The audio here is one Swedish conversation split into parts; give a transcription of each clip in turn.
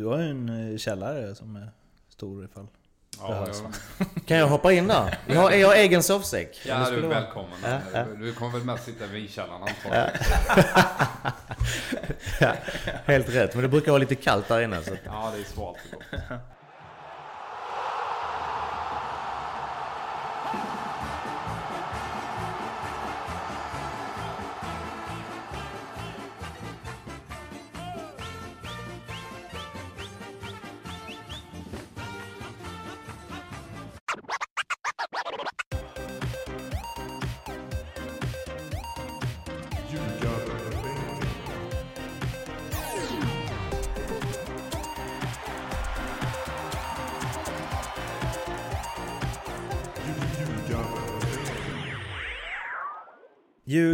du har ju en eh, källare som är stor ifall Ja, jag, Kan jag hoppa in där? Jag har, jag har egen sovsäck. Ja du är välkommen. Ja, ja. Du, kommer väl mest sitta vid vinkällaren antagligen. Ja, helt rätt. Men det brukar vara lite kallt där inne. Så. Ja, det är svalt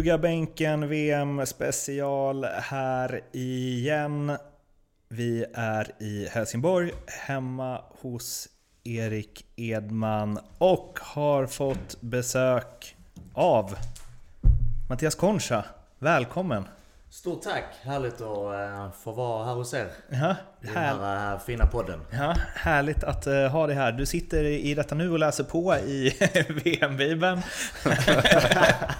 Ljugarbänken VM special här igen. Vi är i Helsingborg, hemma hos Erik Edman och har fått besök av Mattias Concha. Välkommen! Stort tack! Härligt att uh, få vara här hos er. Ja, I den här, uh, fina podden. ja, härligt att eh, ha dig här. Du sitter i detta nu och läser på i VM-bibeln.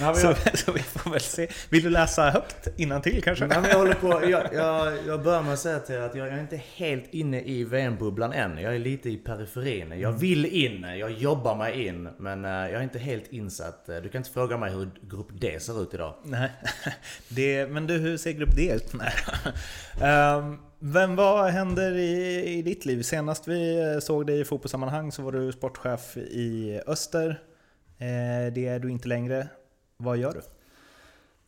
så, så vi får väl se. Vill du läsa högt till kanske? Nej, men jag, håller på, jag, jag, jag börjar med att säga till er att jag, jag är inte helt inne i VM-bubblan än. Jag är lite i periferin. Jag vill in, jag jobbar mig in. Men eh, jag är inte helt insatt. Eh, Du kan inte fråga mig hur grupp D ser ut idag. Nej, det, men du, hur ser grupp D ut? Ehm, vem, vad händer i, i ditt liv? Senast vi såg dig i fotbollssammanhang så var du sportchef i Öster. Eh, det är du inte längre. Vad gör du?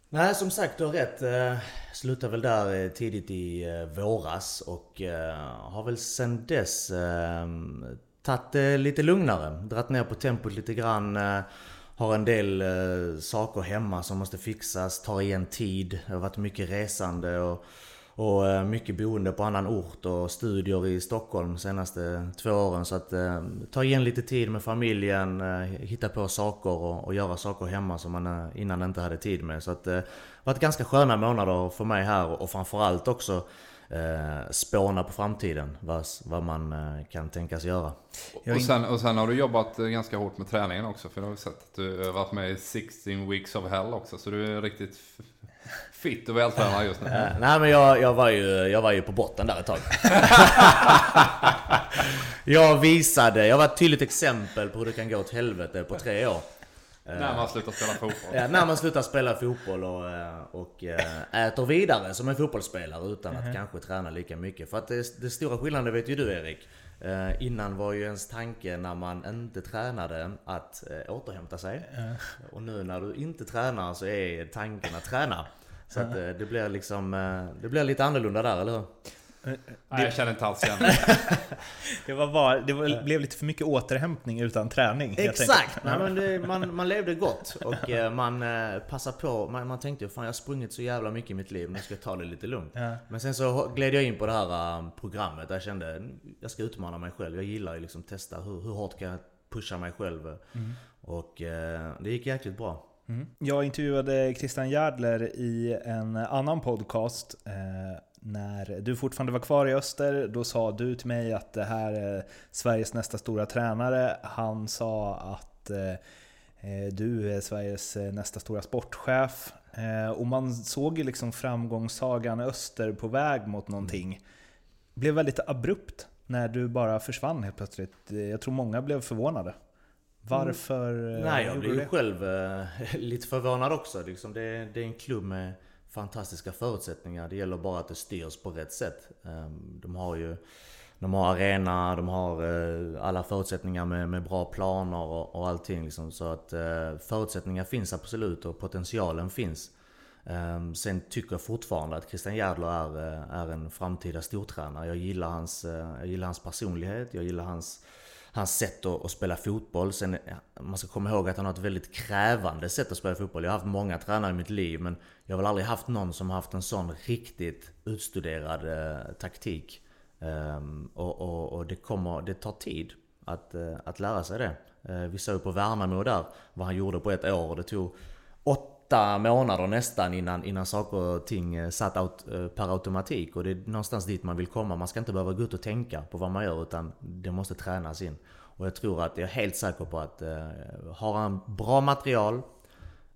Nej, som sagt, du har rätt. Eh, slutade väl där eh, tidigt i eh, våras och har väl sen dess tagit det lite lugnare. Dratt ner på tempot lite grann. Har en del saker hemma som måste fixas, tar igen tid. Det har varit mycket resande och, och eh, mycket boende på annan ort och studier i Stockholm de senaste två åren. Så att eh, ta igen lite tid med familjen, eh, hitta på saker och, och göra saker hemma som man eh, innan inte hade tid med. Så att eh, det har varit ganska sköna månader för mig här och framförallt också eh, spåna på framtiden. Vad, vad man eh, kan tänkas göra. Och sen, och sen har du jobbat eh, ganska hårt med träningen också. För jag har sett att du har varit med i 16 weeks of hell också. Så du är riktigt fit och vältränad just nu. Eh, nej men jag, jag, var ju, jag var ju på botten där ett tag. jag visade, jag var ett tydligt exempel på hur det kan gå åt helvete på tre år. När man slutar spela fotboll. Ja, när man slutar spela fotboll och, eh, och eh, äter vidare som en fotbollsspelare utan att kanske träna lika mycket. För att det, det stora skillnaden vet ju du Erik. Eh, Innan var ju ens tanke när man inte tränade att eh, återhämta sig. Och nu när du inte tränar så är tanken att träna. Så att eh, det blir liksom, eh, det blir lite annorlunda där, eller hur? Nej, jag känner inte alls igen det. Var bara, det var, blev lite för mycket återhämtning utan träning. Exakt! Nej, men det, man, man levde gott och eh, man eh, passade på. Man, man tänkte fan jag har sprungit så jävla mycket i mitt liv, nu ska jag ta det lite lugnt. Ja. Men sen så gled jag in på det här eh, programmet där jag kände jag ska utmana mig själv. Jag gillar ju liksom testa hur, hur hårt kan jag pusha mig själv. Och eh, det gick jäkligt bra. Mm. Jag intervjuade Christian Järdler i en annan podcast. Eh, när du fortfarande var kvar i Öster, då sa du till mig att det här är Sveriges nästa stora tränare. Han sa att eh, eh, du är Sveriges nästa stora sportchef. Eh, och man såg ju liksom framgångssagan Öster på väg mot någonting. Blev väldigt abrupt när du bara försvann helt plötsligt. Jag tror många blev förvånade. Varför eh, Nej, jag blev ju själv eh, lite förvånad också. Liksom det, det är en klubb med fantastiska förutsättningar. Det gäller bara att det styrs på rätt sätt. Ehm, De har ju de har arena, de har eh, alla förutsättningar med, med bra planer och, och allting. Liksom. Så att eh, förutsättningar finns absolut och potentialen finns. Ehm, Sen tycker jag fortfarande att Christian Järdler är, är en framtida stortränare. Jag gillar hans, jag gillar hans personlighet, jag gillar hans, hans sätt att, att spela fotboll. Sen, man ska komma ihåg att han har ett väldigt krävande sätt att spela fotboll. Jag har haft många tränare i mitt liv men jag har väl aldrig haft någon som har haft en sån riktigt utstuderad eh, taktik. Um, och, och, och det, kommer, det tar tid att, eh, att lära sig det. Eh, vi såg på Värnamo där vad han gjorde på ett år och det tog åtta åtta månader nästan innan, innan saker och ting eh, satt out, eh, per automatik. Och det är någonstans dit man vill komma. Man ska inte behöva gå ut och tänka på vad man gör utan det måste tränas in. Och jag tror att, jag är helt säker på att eh, har han bra material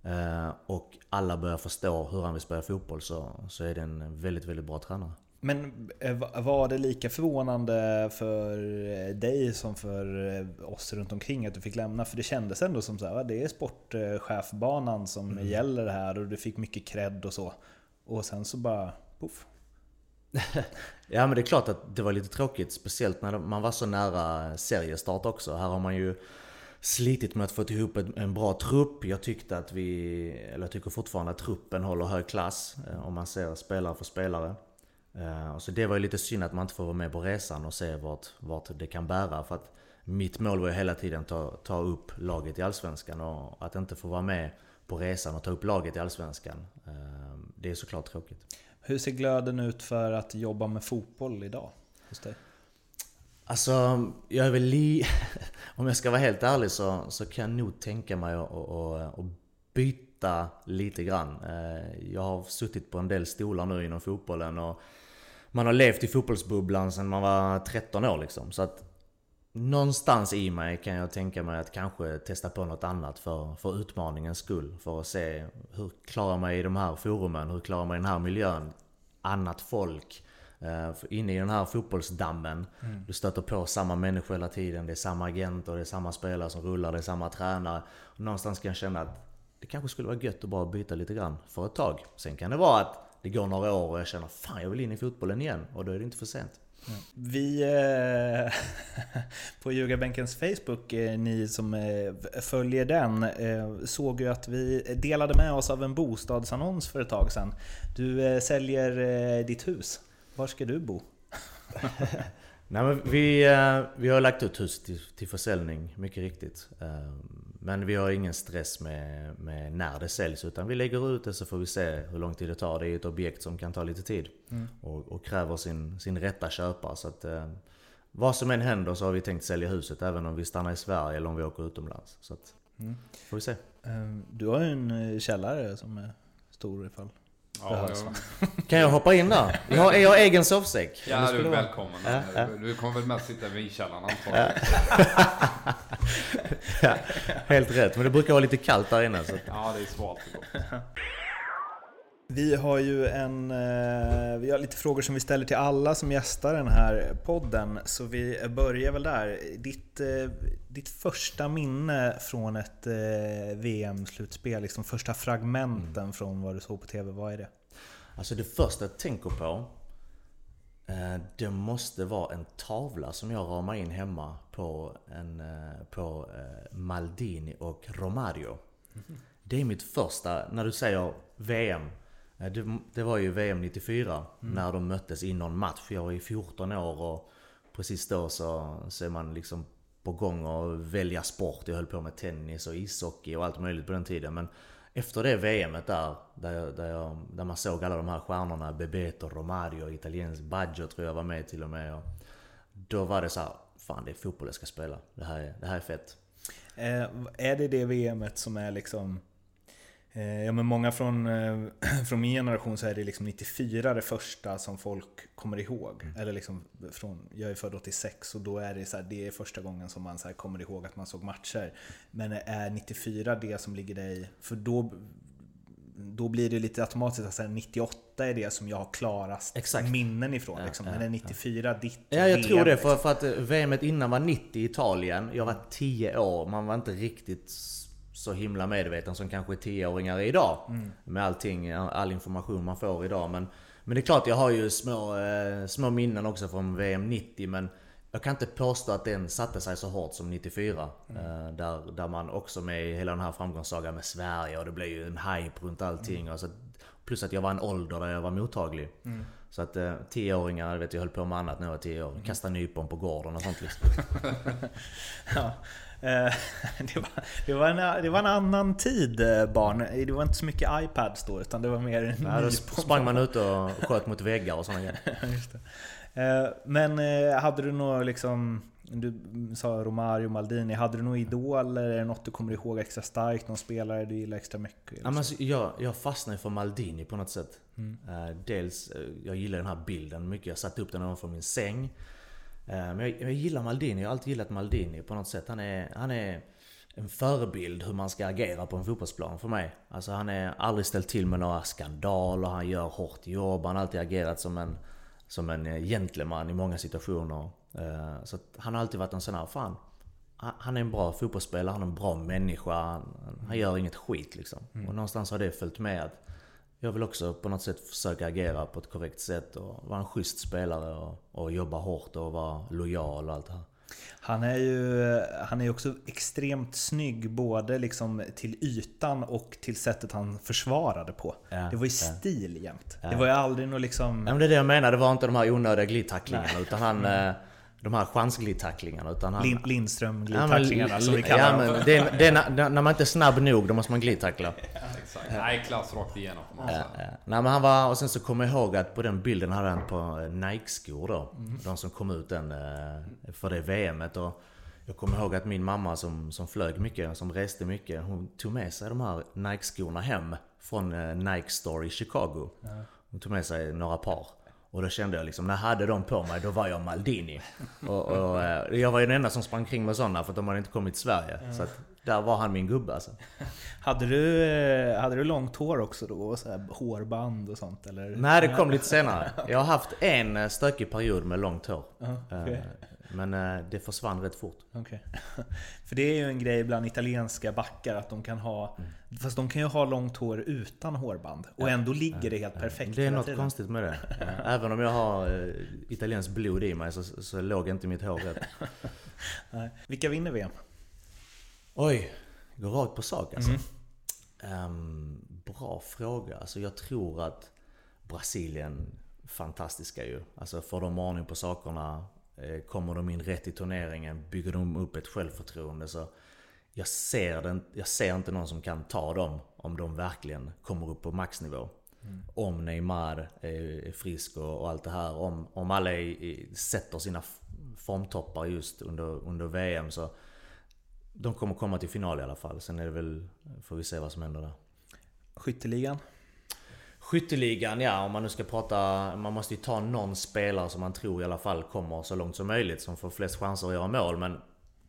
eh, och alla börjar förstå hur han vill spela fotboll så, så är det en väldigt, väldigt bra tränare. Men eh, var det lika förvånande för dig som för eh, oss runt omkring att du fick lämna? För det kändes ändå som att det är sportchefbanan som mm. gäller här och du fick mycket cred och så. Och sen så bara poff. ja men det är klart att det var lite tråkigt, speciellt när man var så nära seriestart också. Här har man ju slitit med att få ihop en bra trupp. Jag tyckte att vi, eller jag tycker fortfarande att truppen håller hög klass eh, om man ser spelare för spelare. Eh, så det var ju lite synd att man inte får vara med på resan och se vart, vart det kan bära. För att mitt mål var ju hela tiden att ta, ta upp laget i Allsvenskan och att inte få vara med på resan och ta upp laget i Allsvenskan. Eh, det är såklart tråkigt. Hur ser glöden ut för att jobba med fotboll idag hos dig? Alltså, jag är väl li... Om jag ska vara helt ärlig så, så kan jag nog tänka mig att, att, att byta lite grann. Eh, jag har suttit på en del stolar nu inom fotbollen och man har levt i fotbollsbubblan sedan man var 13 år liksom. Så att någonstans i mig kan jag tänka mig att kanske testa på något annat för, för utmaningens skull. För att se hur klarar mig i de här forumen? Hur klarar mig i den här miljön? Annat folk. Uh, inne i den här fotbollsdammen. Mm. Du stöter på samma människor hela tiden. Det är samma agenter, det är samma spelare som rullar, det är samma tränare. Och någonstans kan jag känna att det kanske skulle vara gött att bara byta lite grann för ett tag. Sen kan det vara att det går några år och jag känner fan jag vill in i fotbollen igen och då är det inte för sent. Vi eh, på Ljugarbänkens Facebook, eh, ni som eh, följer den, eh, såg ju att vi delade med oss av en bostadsannons för ett tag sedan. Du eh, säljer eh, ditt hus. Var ska du bo? Nej, men vi, vi har lagt ut huset till, till försäljning, mycket riktigt. Men vi har ingen stress med, med, när det säljs utan vi lägger ut det så får vi se hur lång tid det tar. Det är ett objekt som kan ta lite tid mm. och, och, kräver sin, sin rätta köpare. Så att, eh, vad som än händer så har vi tänkt sälja huset även om vi stannar i Sverige eller om vi åker utomlands. Så att, mm. får vi se. Ehm, du har ju en eh, källare som är stor ifall Ja, jag... Kan jag hoppa in där? Jag har, jag har egen sovsäck. Ja, du är välkommen. Ja, ja. Du kommer väl med sitta i vinkällaren antagligen. Ja. Helt rätt, men det brukar vara lite kallt där inne. Så. Ja, det är svalt. Vi har ju en, eh, vi har lite frågor som vi ställer till alla som gästar den här podden. Så vi börjar väl där. Ditt, eh, ditt första minne från ett eh, VM-slutspel, liksom första fragmenten mm. från vad du såg på TV, vad är det? Alltså det första jag tänker på det måste vara en tavla som jag ramar in hemma på, en, på Maldini och Romario. Mm. Det är mitt första, när du säger VM, det, det, var ju VM 94 mm. när de möttes i någon match. Jag var ju 14 år och precis då så, så är man liksom på gång att välja sport. Jag höll på med tennis och ishockey och allt möjligt på den tiden. Men efter det VMet där, där, jag, där, jag, där man såg alla de här stjärnorna, Bebeto, Romario, italiensk Baggio tror jag var med till och med. Och då var det så här, fan det är fotboll jag ska spela. Det här är, det här är fett. Eh, är det det VMet som är liksom ja, men många från, eh, från min generation så är det liksom 94 det första som folk kommer ihåg. Mm. Eller liksom från, jag är född 86 och då är det, så här, det är första gången som man så kommer ihåg att man såg matcher. Men är 94 det som ligger dig... För då, då blir det lite automatiskt att säga 98 är det som jag har klarast Exakt. minnen ifrån. Liksom. Ja, Men är 94 ja. ditt Ja, jag VM, tror det. För, liksom? för att VMet innan var 90 i Italien. Jag var 10 år. Man var inte riktigt så himla medveten som kanske tioåringar är idag. Mm. Med allting, all information man får idag. Men, men det är klart, jag har ju små, eh, små minnen också från VM 90. Men jag kan inte påstå att den satte sig så hårt som 94. Mm. Eh, där, där man också med hela den här framgångssagan med Sverige och det blev ju en hype runt allting. Mm. Och så, plus att jag var en ålder där jag var mottaglig. Mm. Så att eh, tioåringar, vet jag höll på med annat när jag var tio år. Kasta nypon på gården och sånt liksom. ja. Eh, det, var, det, var en, det var en annan tid eh, barn. Det var inte så mycket iPads då utan det var mer... Ja, då sprang man ut och sköt mot väggar och sådana grejer. Eh, men hade du några liksom du sa Romario, Maldini. Hade du några idoler? Är det något du kommer ihåg extra starkt? Någon spelare du gillar extra mycket? Ja, men alltså, jag, jag fastnade för Maldini på något sätt. Mm. Eh, dels, eh, jag gillar den här bilden mycket. Jag satte upp den ovanför min säng. Eh, men jag, jag gillar Maldini. Jag har alltid gillat Maldini på något sätt. Han är, han är en förebild hur man ska agera på en fotbollsplan för mig. Alltså han är aldrig ställt till med några skandaler. Han gör hårt jobb. Han har alltid agerat som en, som en gentleman i många situationer. Eh, Så han har alltid varit en sån här, fan. han- är en bra fotbollsspelare, han är en bra människa. Han, han gör inget skit liksom. Och någonstans har det följt med att jag vill också på något sätt försöka agera på ett korrekt sätt och vara en schysst spelare och, och jobba hårt och vara lojal och allt det här. Han är ju han är också extremt snygg både liksom till ytan och till sättet han försvarade på. Ja, det var ju ja. stil jämt. Det var ju aldrig något liksom... Ja, men det är det jag menar, det var inte de här onödiga glidtacklingarna utan han... De här chansglidtacklingarna utan han... Lin, Lindström Ja, glidtacklingarna som vi kallar ja, dem. men det är, det är när, när man inte är snabb nog, då måste man glidtackla. Exakt. Nej, klass rakt igenom Ja, ja. Nej men han var, och sen så kommer jag ihåg att på den bilden hade han på eh, Nike-skor då. De som kom ut den eh, för det VMet. Och jag kommer ihåg att min mamma som, som flög mycket, som reste mycket, hon tog med sig de här Nike-skorna hem från eh, Nike Store i Chicago. Hon tog med sig några par. Och då kände jag liksom, när jag hade dem på mig, då var jag Maldini. och, och, eh, jag var ju den enda som sprang kring med sådana för att de hade inte kommit till Sverige. Så att där var han min gubbe alltså. Hade du, eh, hade du långt hår också då? Så här hårband och sånt eller? Nej, det kom lite senare. Jag har haft en eh, stökig period med långt hår. Ja, okej. Men eh, det försvann rätt fort. Okej. För det är ju en grej bland italienska backar att de kan ha... Mm. Fast de kan ju ha långt hår utan hårband. Och ändå ligger det helt perfekt Det är något tiden. konstigt med det. Även om jag har eh, italienskt blod i mig så, så låg inte mitt hår rätt. Nej. Vilka vinner VM? Oj, går rakt på sak alltså. Mm. Ehm, bra fråga. Alltså jag tror att Brasilien, fantastiska ju. Alltså får de ordning på sakerna, kommer de in rätt i turneringen, bygger de upp ett självförtroende så jag ser, den, jag ser inte någon som kan ta dem om de verkligen kommer upp på maxnivå. Om Neymar är, är frisk och, allt det här. Om, om alla är, sätter sina formtoppar just under, under VM så de kommer komma till final i alla fall. Sen är det väl, får vi se vad som händer där. Skytteligan? Skytteligan, ja om man nu ska prata... Man måste ju ta någon spelare som man tror i alla fall kommer så långt som möjligt. Som får flest chanser att göra mål. Men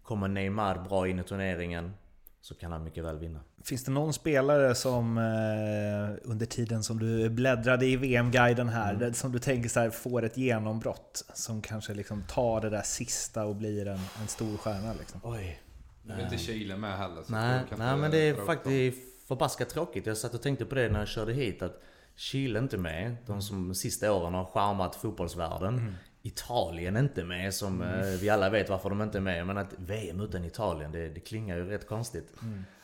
kommer Neymar bra in i turneringen så kan han mycket väl vinna. Finns det någon spelare som eh, under tiden som du bläddrade i VM-guiden här, Mm. som du tänker så här, får ett genombrott? Som kanske liksom tar det där sista och blir en, en stor stjärna liksom? Oj. Nu är inte Chile med heller. Så Nej, nej men det är faktiskt förbaskat tråkigt. Jag satt och tänkte på det när jag körde hit. Att Chile inte med. De som sista åren har charmat fotbollsvärlden. Italien inte med, som eh, vi alla vet varför de inte är med. Men att VM utan Italien, det, det klingar ju rätt konstigt.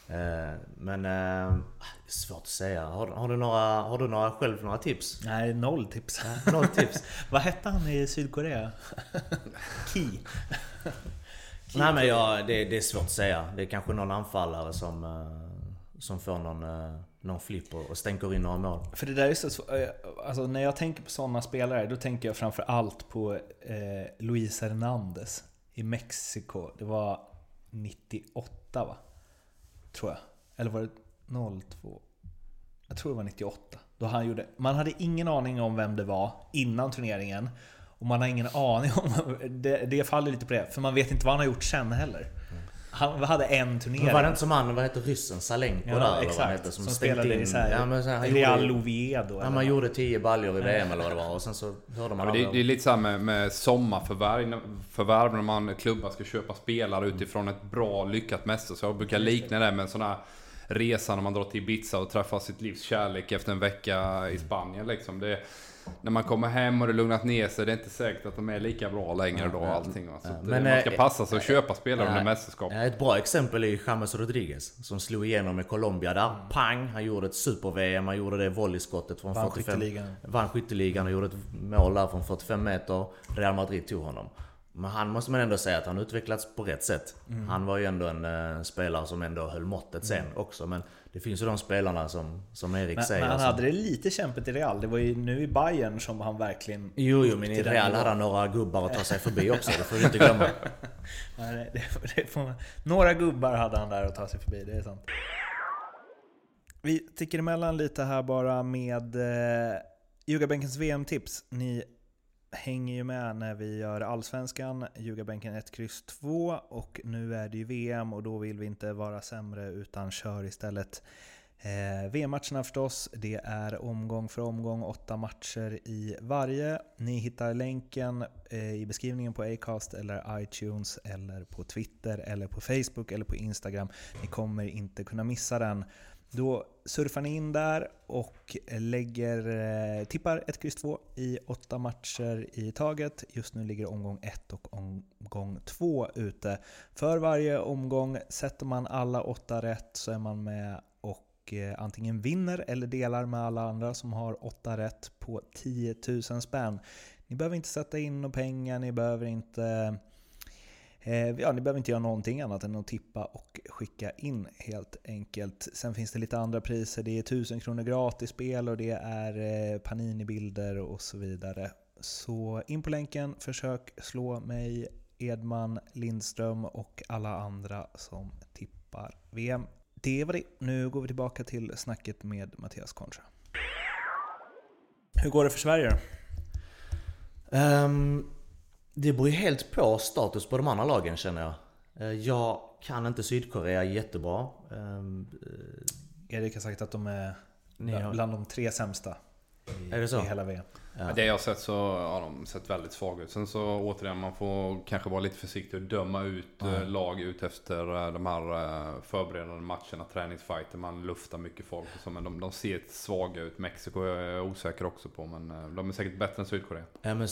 Eh, men eh, svårt att säga. Har, har, du några, har du några, själv några tips? Nej, noll tips. Noll tips? Vad hette han i Sydkorea? Ki. Nej men jag, det, det är svårt att säga. Det är kanske någon anfallare som, eh, som får någon, någon flipper och, stänker in några mål. För det där är så eh, alltså när jag tänker på sådana spelare, då tänker jag framför allt på eh, Luis Hernandez i Mexiko. Det var 98 va? Tror jag. Eller var det 02? Jag tror det var 98. Då han gjorde, man hade ingen aning om vem det var innan turneringen. Och man har ingen aning om... Det, det faller lite på det, för man vet inte vad han har gjort sen heller. Han hade en turnering. Men var det inte som han, vad heter ryssen? Salenko Ja, där vad exakt. heter? Som, stängde spelade i så här, ja, men så här, han Real gjorde, Oviedo. ja, man gjorde 10 baljor i VM eller vad det var och sen så hörde man Ja, det, det är lite samma med, med sommarförvärv förvärv när man klubbar ska köpa spelare utifrån ett bra lyckat mästerskap. Jag brukar likna det med en sån här resa när man drar till Ibiza och träffar sitt livs kärlek efter en vecka i Spanien. Liksom. Det, när man kommer hem och det lugnat ner sig, det är inte säkert att de är lika bra längre då. Allting. Så Ja, men, det, man ska eh, passa sig att köpa spelare under mästerskap. Ja, ett bra exempel är ju James Rodriguez som slog igenom med Colombia där. Pang! Han gjorde ett super-VM, han gjorde det volleyskottet från Vann 45... skytteligan. Vann skytteligan och gjorde ett mål där från 45 meter. Real Madrid tog honom. Men han måste man ändå säga att han utvecklats på rätt sätt. Mm. Han var ju ändå en eh, spelare som ändå höll måttet sen också. Men det finns ju de spelarna som, som Erik Men, säger. men han som- hade det lite kämpigt i Real. Det var ju nu i Bayern som han verkligen... Jo, jo, men i Real hade han några gubbar att ta sig förbi också. Det får vi inte glömma. Nej, det, det får man. Några gubbar hade han där att ta sig förbi, det är sant. Vi sticker emellan lite här bara med eh, Ljugarbänkens VM-tips. Ni hänger ju med när vi gör Allsvenskan, Ljugarbänken 1, X 2 och nu är det ju VM och då vill vi inte vara sämre utan kör istället Eh, VM-matcherna förstås, det är omgång för omgång, åtta matcher i varje. Ni hittar länken eh, i beskrivningen på Acast eller iTunes eller på Twitter eller på Facebook eller på Instagram. Ni kommer inte kunna missa den. Då surfar ni in där och lägger, eh, tippar 1, X 2 i åtta matcher i taget. Just nu ligger omgång 1 och omgång 2 ute. För varje omgång, sätter man alla åtta rätt så är man med och eh, antingen vinner eller delar med alla andra som har 8 rätt på 10 000 spänn. Ni behöver inte sätta in några pengar, ni behöver inte Ja, ni behöver inte göra någonting annat än att tippa och skicka in helt enkelt. Sen finns det lite andra priser. Det är 1000 kronor gratis spel och det är eh, Panini-bilder och så vidare. Så in på länken, försök slå mig, Edman, Lindström och alla andra som tippar VM det var det. Nu går vi tillbaka till snacket med Mattias Concha. Hur går det för Sverige då? Um, det beror ju helt på status på de andra lagen känner jag. Uh, jag kan inte Sydkorea jättebra. Um, Erik har sagt att de är bland de tre sämsta i, är det så? i hela VM. Ja. Det jag har sett så har de sett väldigt svaga ut. Sen så återigen, man får kanske vara lite försiktig och döma ut mm. lag ut efter eh, de här eh, förberedande matcherna, träningsfighter. Man luftar mycket folk och så, men de, de ser svaga ut. Mexiko är jag osäker också på, men de är säkert bättre än Sydkorea. Ja, men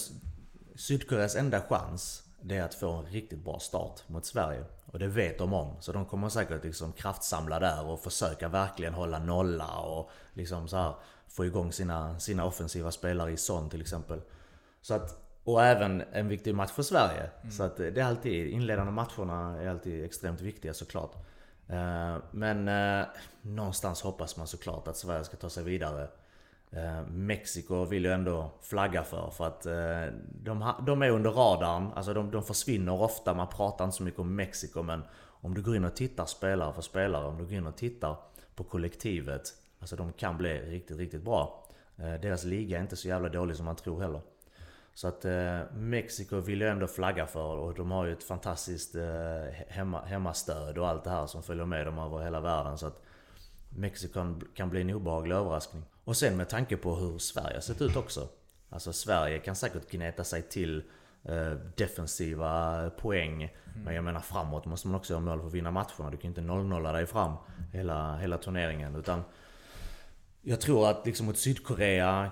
Sydkoreas enda chans det är att få en riktigt bra start mot Sverige. Och det vet de om. Så de kommer säkert liksom kraftsamla där och försöka verkligen hålla nolla och liksom så här få igång sina, sina offensiva spelare i Son till exempel. Så att, och även en viktig match för Sverige. Mm. Så att det är alltid, inledande matcherna är alltid extremt viktiga såklart. Eh, men eh, någonstans hoppas man såklart att Sverige ska ta sig vidare. Eh, Mexiko vill ju ändå flagga för, för att eh, de, de är under radarn. Alltså de, de försvinner ofta, man pratar inte så mycket om Mexiko men om du går in och tittar spelare för spelare, om du går in och tittar på kollektivet Alltså de kan bli riktigt, riktigt bra. Eh, deras liga är inte så jävla dålig som man tror heller. Så att eh, Mexiko vill jag ändå flagga för och de har ju ett fantastiskt eh, hemma, hemmastöd och allt det här som följer med dem över hela världen. Så att Mexiko kan bli en obehaglig överraskning. Och sen med tanke på hur Sverige har sett ut också. Alltså Sverige kan säkert gneta sig till eh, defensiva poäng. Mm. Men jag menar framåt måste man också ha mål för att vinna matcherna. Du kan inte 0-0 dig fram hela, hela turneringen. Utan jag tror att liksom mot Sydkorea,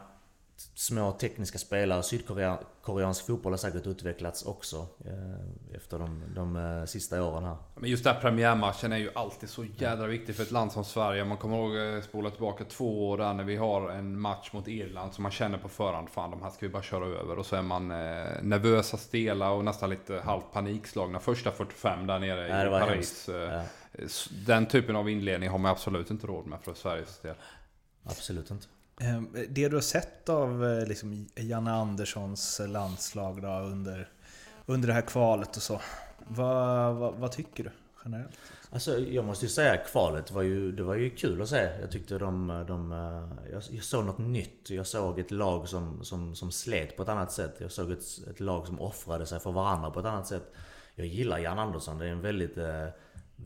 små tekniska spelare, sydkoreansk fotboll har säkert utvecklats också eh, efter de, de eh, sista åren här. Men just den här premiärmatchen är ju alltid så jädra viktig för ett land som Sverige. Man kommer ihåg, eh, spola tillbaka två år där när vi har en match mot Irland som man känner på förhand, fan de här ska vi bara köra över. Och så är man nervösa, stela och nästan lite halvt panikslagna första 45 där nere i Paris. Ja. Den typen av inledning har man absolut inte råd med för Sveriges del. Absolut inte. Ehm, det du har sett av eh, liksom, Janne Anderssons landslag då, under, under det här kvalet och så. Vad, vad, vad, tycker du generellt? Alltså jag måste ju säga kvalet var ju, det var ju kul att se. Jag tyckte de... de eh, jag, jag såg något nytt. Jag såg ett lag som, som, som slet på ett annat sätt. Jag såg ett, ett lag som offrade sig för varandra på ett annat sätt. Jag gillar Jan Andersson. Det är en väldigt... Eh,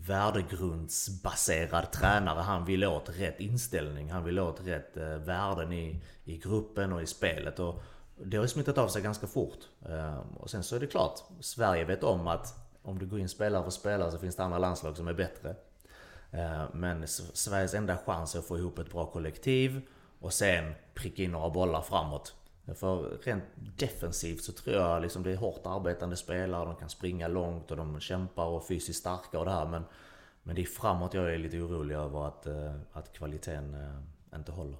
Värdegrundsbaserad tränare. Han vill åt rätt inställning. Han vill åt rätt eh, värden i, i gruppen och i spelet. Och det har smittat av sig ganska fort. Eh, och sen så är det klart, Sverige vet om att om du går in spelare för spelare så finns det andra landslag som är bättre. Eh, men Sveriges enda chans är att få ihop ett bra kollektiv och sen pricka in några bollar framåt. För rent defensivt så tror jag liksom det är hårt arbetande spelare, de kan springa långt och de kämpar och är fysiskt starka och det här. Men, men det är framåt jag är lite orolig över att, eh, att kvaliteten eh, inte håller.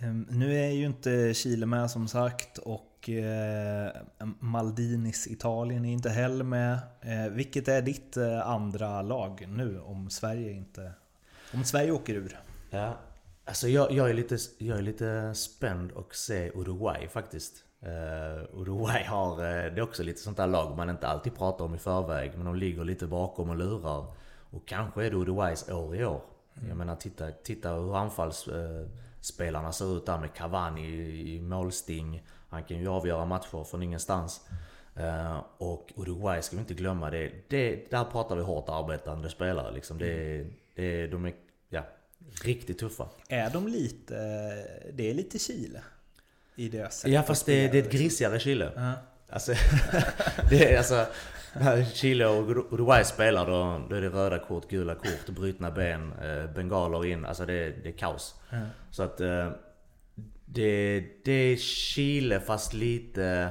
Ehm, nu är ju inte Chile med som sagt och eh, Maldinis Italien är inte heller med. Vilket är ditt andra lag nu om Sverige inte... Om Sverige åker ur? Ja, Alltså jag, jag, är lite, jag är lite spänd och se Uruguay faktiskt. Uh, Uruguay har, uh, det är också lite sånt där lag man inte alltid pratar om i förväg. Men de ligger lite bakom och lurar. Och kanske är det Uruguays år i år. Mm. Jag menar titta, titta hur anfallsspelarna ser ut där med Cavani i, i målsting. Han kan ju avgöra matcher från ingenstans. Uh, och Uruguay ska vi inte glömma, det, det, där pratar vi hårt arbetande spelare. Liksom. Det, det, de är ja, riktigt tuffa. Är de lite... Det är lite Chile? I deras sätt Ja fast det, det är ett grisigare Chile. Uh -huh. Alltså, det är alltså... När Chile och Uruguay spelar då, då är det röda kort, gula kort, brutna ben, eh, bengaler in. Alltså det, det är kaos. Uh -huh. Så att... Eh, det, det är Chile fast lite...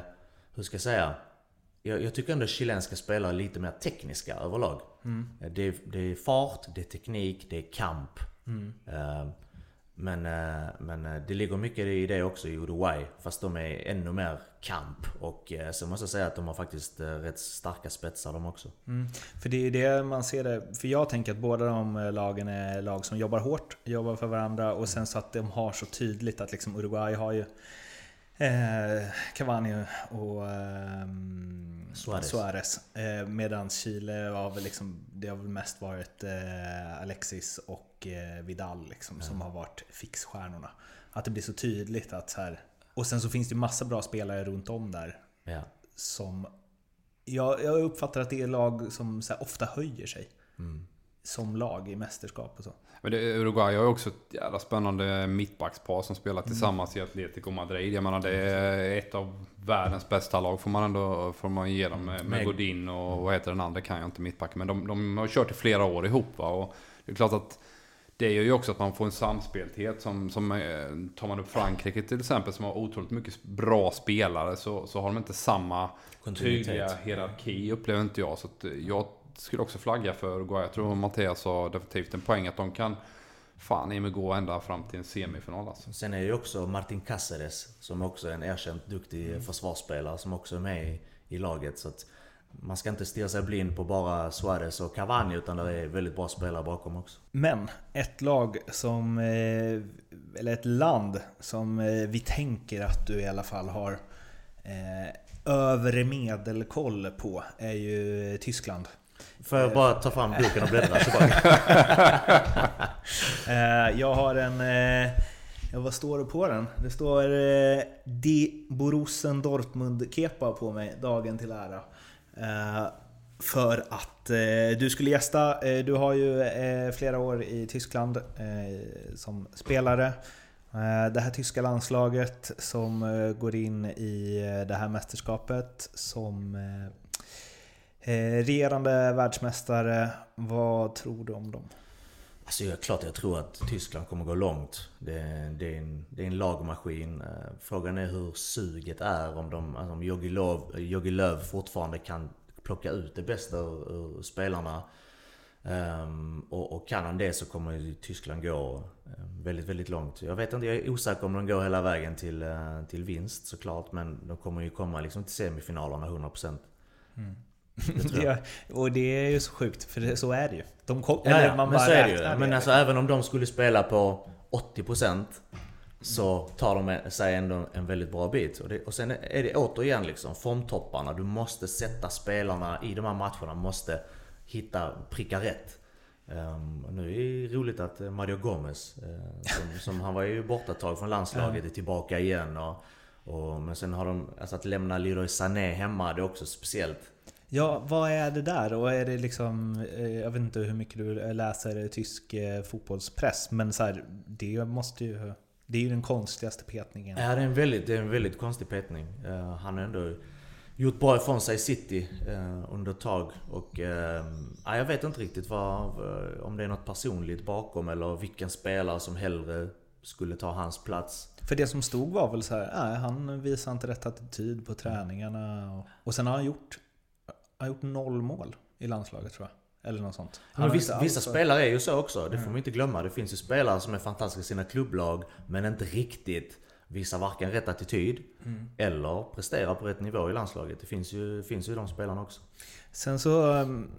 Hur ska jag säga? Jag, jag tycker ändå chilenska spelare är lite mer tekniska överlag. Mm. Det, det, är fart, det är teknik, det är kamp. Mm. Uh, men, uh, men uh, det ligger mycket i det också i Uruguay. Fast de är ännu mer kamp. Och så måste jag säga att de har faktiskt rätt starka spetsar de också. Mm. För det är det man ser det. För jag tänker att båda de lagen är lag som jobbar hårt, jobbar för varandra. Och sen så att de har så tydligt att liksom Uruguay har ju Eh, Cavani och eh, Suarez. Suarez. Eh, Medan Chile har väl liksom, det har väl mest varit eh, Alexis och eh, Vidal liksom, ja. som har varit fixstjärnorna. Att det blir så tydligt att så här, Och sen så finns det massa bra spelare runt om där. Ja. Som... Jag, jag uppfattar att det är lag som ofta höjer sig. Mm. Som lag i mästerskap och så. Men det, Uruguay har ju också ett jävla spännande mittbackspar som spelar mm. tillsammans mm. i Atletico Madrid. Jag menar det är ett av världens bästa lag får man ändå får man ge dem med, med Godin och vad heter den andra kan jag inte mittbacken. Men de, de har kört i flera år ihop va? och det är klart att det gör ju också att man får en samspelthet som, som eh, tar man upp Frankrike till exempel som har otroligt mycket bra spelare så, så har de inte samma tydliga hierarki upplever inte jag. Så jag skulle också flagga för Uruguay. Jag tror Mattias har definitivt en poäng att de kan fan i mig gå ända fram till en semifinal alltså. Sen är det ju också Martin Cáceres som också är en erkänt duktig mm. försvarsspelare som också är med i, i laget. Så att man ska inte stirra sig blind på bara Suarez och Cavani utan det är väldigt bra spelare bakom också. Men ett lag som, eh, eller ett land som eh, vi tänker att du i alla fall har eh, övre medelkoll på är ju Tyskland. Får jag bara ta fram boken och bläddra tillbaka? Eh, jag har en... Eh, ja, vad står det på den? Det står eh, Die Borussen Dortmund-kepa på mig, dagen till ära. För att du skulle gästa. Du har ju flera år i Tyskland som spelare. Det här tyska landslaget som går in i det här mästerskapet som Eh, regerande världsmästare, vad tror du om dem? Alltså jag, klart jag tror att Tyskland kommer gå långt. Det, det, är, en, det är en lagmaskin. Eh, frågan är hur suget är. Om, de, alltså om Jogi, Löw, Jogi Löw fortfarande kan plocka ut det bästa ur, ur spelarna. Um, och, och, kan han det så kommer Tyskland gå uh, väldigt, väldigt långt. Jag vet inte, jag är osäker om de går hela vägen till, till vinst såklart. Men de kommer ju komma liksom till semifinalerna 100%. Mm. Det och det är ju så sjukt, för det, så är det ju. De kom, ja, ja, man men så är det ju. Men alltså även om de skulle spela på 80% så tar de sig ändå en väldigt bra bit. Och, det, och sen är det återigen liksom formtopparna. Du måste sätta spelarna i de här matcherna, måste hitta, pricka rätt. Um, nu är det roligt att Mario Gomez, uh, som, som, han var ju borta ett tag från landslaget, är tillbaka igen. Och, och, men sen har de, alltså att lämna Leroy Sané hemma, det är också speciellt. Ja, vad är det där? Och är det liksom... Eh, jag vet inte hur mycket du läser tysk eh, fotbollspress, men så här, det måste ju... Det är ju den konstigaste petningen. Ja, det är en väldigt, det är en väldigt konstig petning. Uh, han har ändå gjort bra ifrån sig i City under ett tag. Och jag vet inte riktigt vad, om det är något personligt bakom eller vilken spelare som hellre skulle ta hans plats. För det som stod var väl så här, nej, han visar inte rätt attityd på träningarna. Och, och sen har han gjort har gjort noll mål i landslaget tror jag. Eller något sånt. Men vissa, vissa spelare är ju så också. Det får man inte glömma. Det finns ju spelare som är fantastiska i sina klubblag, men inte riktigt visar varken rätt attityd mm. eller presterar på rätt nivå i landslaget. Det finns ju, finns ju de spelarna också. Sen så... Um,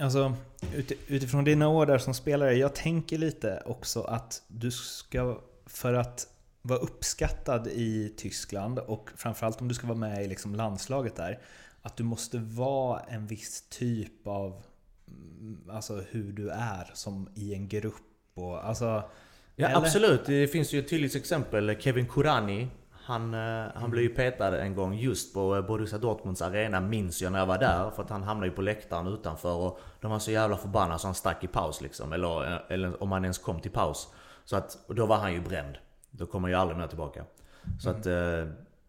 alltså, utifrån dina år där som spelare, jag tänker lite också att du ska... För att vara uppskattad i Tyskland och framförallt om du ska vara med i liksom landslaget där. Att du måste vara en viss typ av mm, Alltså hur du är som i en grupp och alltså Ja eller? absolut, det finns ju ett tydligt exempel. Kevin Kurani. Han, eh, han blev ju petad en gång just på eh, Borussia Dortmunds arena, minns jag när jag var där. För att han hamnade ju på läktaren utanför och de var så jävla förbannade så han stack i paus liksom. Eller, eh, eller om han ens kom till paus. Så att, då var han ju bränd. Då kommer han ju aldrig mer tillbaka. Så att eh,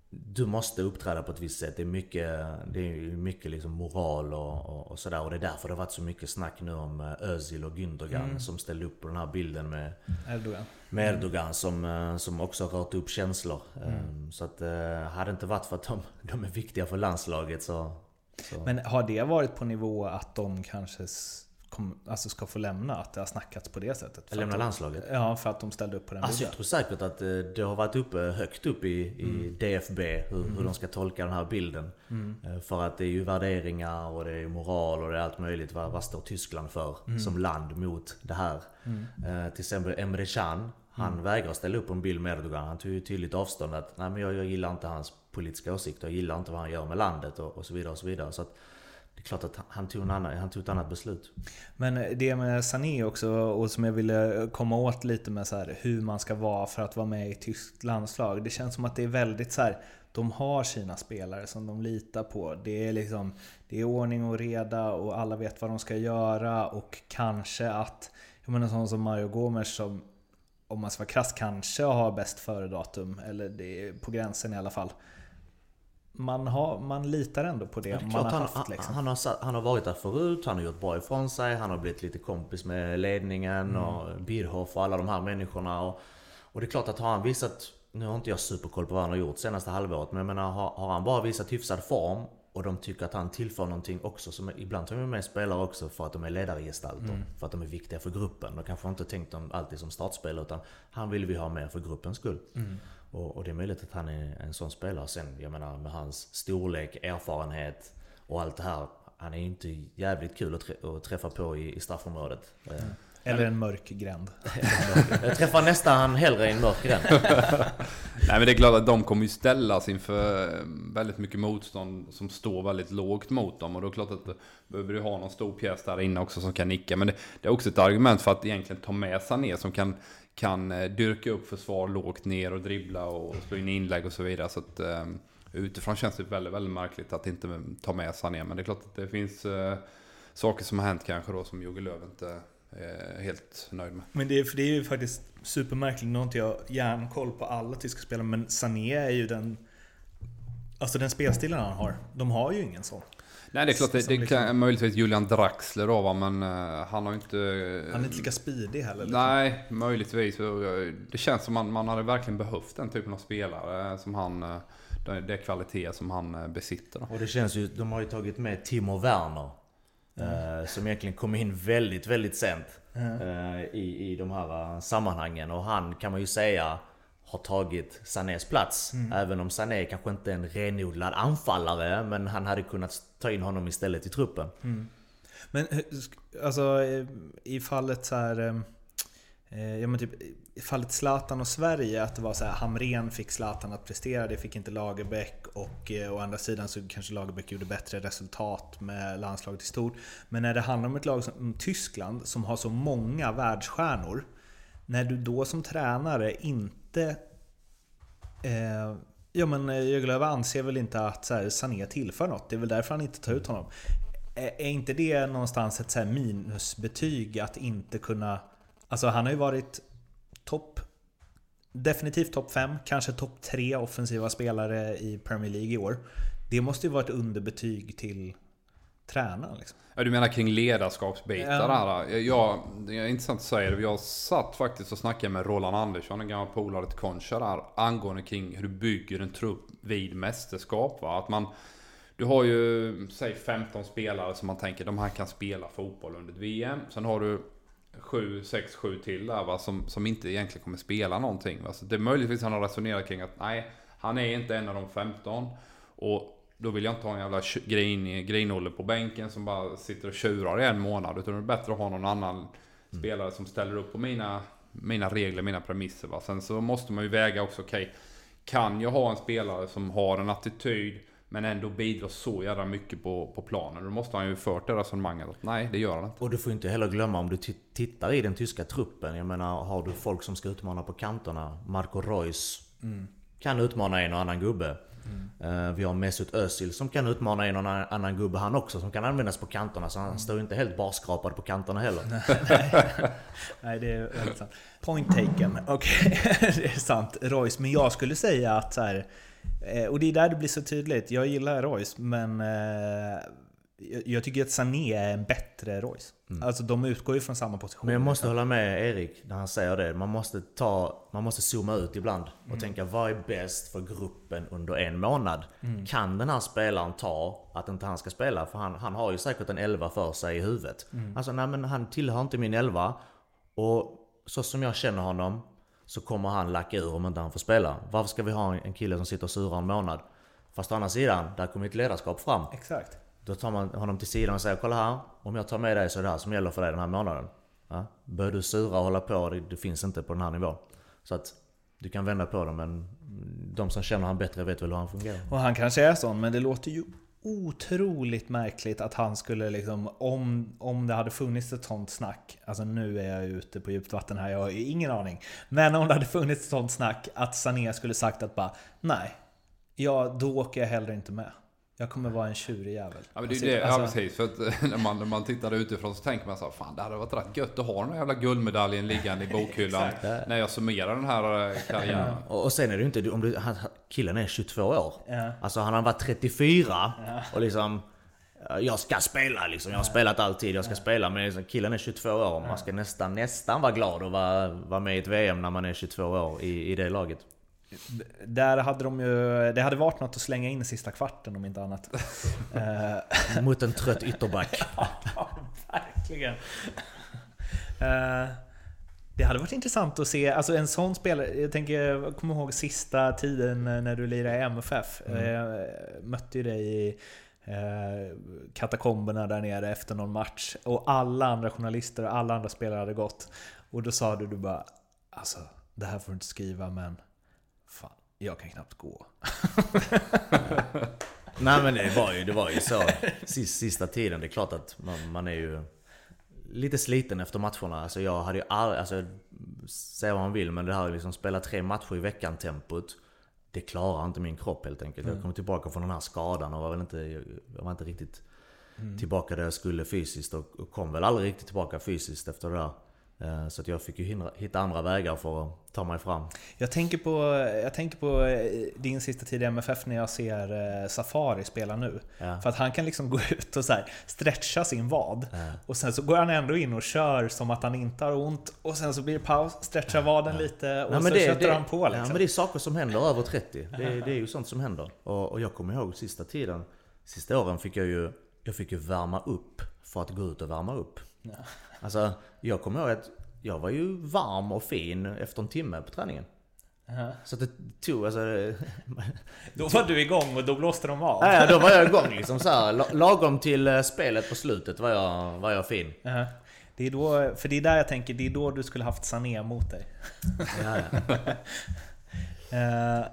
du måste uppträda på ett visst sätt. Det är mycket, det är mycket liksom moral och, och, och sådär. Och det är därför det har varit så mycket snack nu om eh, Özil och Gündogan som ställde upp på den här bilden med Erdogan. med Erdogan som, eh, som också har rört upp känslor. Eh, Så att eh, hade det inte varit för att de, de är viktiga för landslaget så... så. Men har det varit på nivå att de kanske kom, alltså ska få lämna? Att det har snackats på det sättet? Lämna landslaget? Ja, för att de ställde upp på den Alltså jag bilden. tror säkert att eh, det har varit uppe, högt upp i, i DFB hur, hur de ska tolka den här bilden. Eh, För att det är ju värderingar och det är moral och det är allt möjligt. Vad, vad står Tyskland för som land mot det här? Eh, Till exempel Emre Can. Han vägrar ställa upp en bild med Erdogan. Han tog ju tydligt avstånd att nej men jag, jag gillar inte hans politiska åsikter. Jag gillar inte vad han gör med landet och, och så vidare. och så vidare. Så att det är klart att han- tog, en annan, han tog ett annat beslut. Men det med Sané också, och som jag ville komma åt lite med så här, hur man ska vara för att vara med i ett tyskt landslag. Det känns som att det är väldigt så här, de har sina spelare som de litar på. Det är liksom, det är ordning och reda och alla vet vad de ska göra och kanske att, jag menar sån som Mario Gomes som, om man ska vara krass, kanske har bäst före-datum, eller det är på gränsen i alla fall. Man, har, man litar ändå på det, Ja, det man har han, haft. han, Liksom. han, har, satt- han har varit där förut, han har gjort bra ifrån sig, han har blivit lite kompis med ledningen Mm. och Bierhoff och alla de här människorna. Och, och det är klart att har han visat, nu har inte jag superkoll på vad han har gjort senaste halvåret, men jag menar har, har han bara visat hyfsad form och de tycker att han tillför någonting också. Som, ibland tar de med spelare också för att de är ledargestalter. Mm. För att de är viktiga för gruppen. De kanske inte tänkt dem alltid som startspelare utan han vill vi ha med för gruppens skull. Mm. Och, och det är möjligt att han är en sån spelare. Sen, jag menar med hans storlek, erfarenhet och allt det här. Han är ju inte jävligt kul att, trä- att träffa på i, i straffområdet. Eh, Eller en mörk gränd. Jag träffar nästan hellre i en mörk gränd. Nej men det är klart att de kommer ju ställas inför eh, väldigt mycket motstånd som står väldigt lågt mot dem. Och då är det klart att då behöver du ha någon stor pjäs där inne också som kan nicka. Men det, det är också ett argument för att egentligen ta med Sané som kan, kan eh, dyrka upp försvar lågt ner och dribbla och slå in inlägg och så vidare. Så att, eh, utifrån känns det väldigt, väldigt märkligt att inte ta med Sané. Men det är klart att det finns eh, saker som har hänt kanske då som Jogge Löw inte är helt nöjd med. Men det är, för det är ju faktiskt supermärkligt, nu har inte jag järnkoll på alla tyska spelare, men Sané är ju den... Alltså den spelstilen han har, de har ju ingen sån. Nej det är klart, det, det liksom- kan möjligtvis Julian Draxler då va, men eh, han har inte... Han är inte lika speedig heller. liksom. Nej, möjligtvis. Eh, Det känns som man, man hade verkligen behövt den typen av spelare som han... eh, Det, det kvaliteter som han besitter. Då. Och det känns ju, de har ju tagit med Timo Werner. Eh, som egentligen kom in väldigt, väldigt sent. eh, i, I de här sammanhangen. Och han kan man ju säga har tagit Sanés plats. Även om Sané kanske inte är en renodlad anfallare. Men han hade kunnat ta in honom istället i truppen. Men hur- alltså eh, i fallet så här... eh, eh, Ja men typ i fallet Zlatan och Sverige, att det var så här Hamren fick Zlatan att prestera, det fick inte Lagerbäck och eh, å andra sidan så kanske Lagerbäck gjorde bättre resultat med landslaget i stort. Men när det handlar om ett lag som Tyskland som har så många världsstjärnor, när du då som tränare inte Eh, ja men eh, anser väl inte att så här, Sané tillför något. Det är väl därför han inte tar ut honom. Är, är inte det någonstans ett så här minusbetyg att inte kunna... Alltså han har ju varit topp... Definitivt topp 5, kanske topp 3 offensiva spelare i Premier League i år. Det måste ju vara ett underbetyg till tränaren. Liksom. Ja, du menar kring ledarskapsbitar Ja. Jag, det är intressant att säga det. Jag satt faktiskt och snackade med Roland Andersson, en gammal polare till Concha där, angående kring hur du bygger en trupp vid mästerskap. Va? Att man, du har ju, säg 15 spelare som man tänker, de här kan spela fotboll under ett VM. Sen har du 7, 6, 7 till där va, som, som inte egentligen kommer spela någonting. Va? Så det är möjligtvis han har resonerat kring att nej, han är inte en av de 15. Och då vill jag inte ha en jävla grin, grinolle på bänken som bara sitter och tjurar i en månad. Utan det är bättre att ha någon annan spelare som ställer upp på mina mina regler, mina premisser. Va? Sen så måste man ju väga också, okej, okay, kan jag ha en spelare som har en attityd men ändå bidrar så jävla mycket på, på planen. Då måste han ju fört det resonemanget att nej, det gör han inte. Och du får inte heller glömma om du tittar i den tyska truppen. Jag menar, har du folk som ska utmana på kanterna. Marco Reus mm. kan utmana en och annan gubbe. Mm. Vi har Mesut Özil som kan utmana en och annan gubbe han också, som kan användas på kanterna. Så han mm. står ju inte helt barskrapad på kanterna heller. Nej, det är väldigt sant. Point taken. Okej, okay. det är sant. Royce. Men jag skulle säga att så här, eh, Och det är där det blir så tydligt. Jag gillar Royce, men eh, jag tycker att Sané är en bättre Royce. Mm. Alltså de utgår ju från samma position. Men jag måste hålla med Erik när han säger det. Man måste, ta, man måste zooma ut ibland och mm. tänka vad är bäst för gruppen under en månad? Mm. Kan den här spelaren ta att inte han ska spela? För han, han har ju säkert en elva för sig i huvudet. Mm. Alltså nej men han tillhör inte min elva. Och så som jag känner honom så kommer han lacka ur om inte han får spela. Varför ska vi ha en kille som sitter och surar en månad? Fast å andra sidan, där kommer ett ledarskap fram. Exakt. Då tar man honom till sidan och säger Kolla här, om jag tar med dig så är det här som gäller för dig den här månaden. Ja? Börjar du sura och hålla på, det, det finns inte på den här nivån. Så att du kan vända på det men de som känner han bättre vet väl hur han fungerar. Och han kanske är sån, men det låter ju otroligt märkligt att han skulle liksom, om, om det hade funnits ett sånt snack, alltså nu är jag ute på djupt vatten här, jag har ingen aning. Men om det hade funnits ett sånt snack, att Sané skulle sagt att bara, nej, ja då åker jag hellre inte med. Jag kommer vara en tjurig jävel. Ja, men det är det, alltså, ja, precis. För att när man, när man tittar utifrån så tänker man så här, fan det hade varit rätt gött att ha den här jävla guldmedaljen liggande i bokhyllan när jag summerar den här eh, karriären. Ja. Och sen är det ju inte, om du, killen är 22 år. Ja. Alltså han har varit 34 ja. och liksom jag ska spela liksom. Jag har spelat alltid, jag ska spela. Men liksom, killen är 22 år och man ska nästan, nästan vara glad att vara, vara med i ett VM när man är 22 år i, i det laget. Där hade de ju, det hade varit något att slänga in i sista kvarten om inte annat. Eh, Mot en trött ytterback. ja, verkligen. Eh, det hade varit intressant att se, alltså en sån spelare, jag tänker, jag kommer ihåg sista tiden när du lirade i MFF. Mm. Jag mötte ju dig i katakomberna där nere efter någon match. Och alla andra journalister och alla andra spelare hade gått. Och då sa du, du bara Alltså, det här får du inte skriva men Fan, jag kan knappt gå. Nej men det var ju, det var ju så sista tiden. Det är klart att man, man är ju lite sliten efter matcherna. Alltså jag hade ju aldrig, alltså säga vad man vill men det här liksom spela tre matcher i veckan tempot. Det klarar inte min kropp helt enkelt. Mm. Jag kom tillbaka från den här skadan och var väl inte, jag var inte riktigt mm. tillbaka där jag skulle fysiskt och kom väl aldrig riktigt tillbaka fysiskt efter det där. Eh, så att jag fick ju hitta andra vägar för att ta mig fram. Jag tänker på, jag tänker på eh, din sista tid i MFF när jag ser eh, Safari spela nu. Ja. För att han kan liksom gå ut och så stretcha sin vad. Ja. Och sen så går han ändå in och kör som att han inte har ont. Och sen så blir det paus, stretchar vaden ja. lite och Nej, så det, köttar det, han på. Liksom. Ja, men det är saker som händer över 30. Det, det är ju sånt som händer. Och, och jag kommer ihåg sista tiden, sista åren fick jag ju, jag fick ju värma upp för att gå ut och värma upp. Ja. Alltså, jag kommer ihåg att jag var ju varm och fin efter en timme på träningen. Uh-huh. Så det tog alltså... då var du igång och då blåste de av? Ja, då var jag igång liksom så här, Lagom till eh, spelet på slutet var jag, var jag fin. Uh-huh. Det är då, för det är där jag tänker, det är då du skulle haft Sané mot dig. Ja, ja. uh,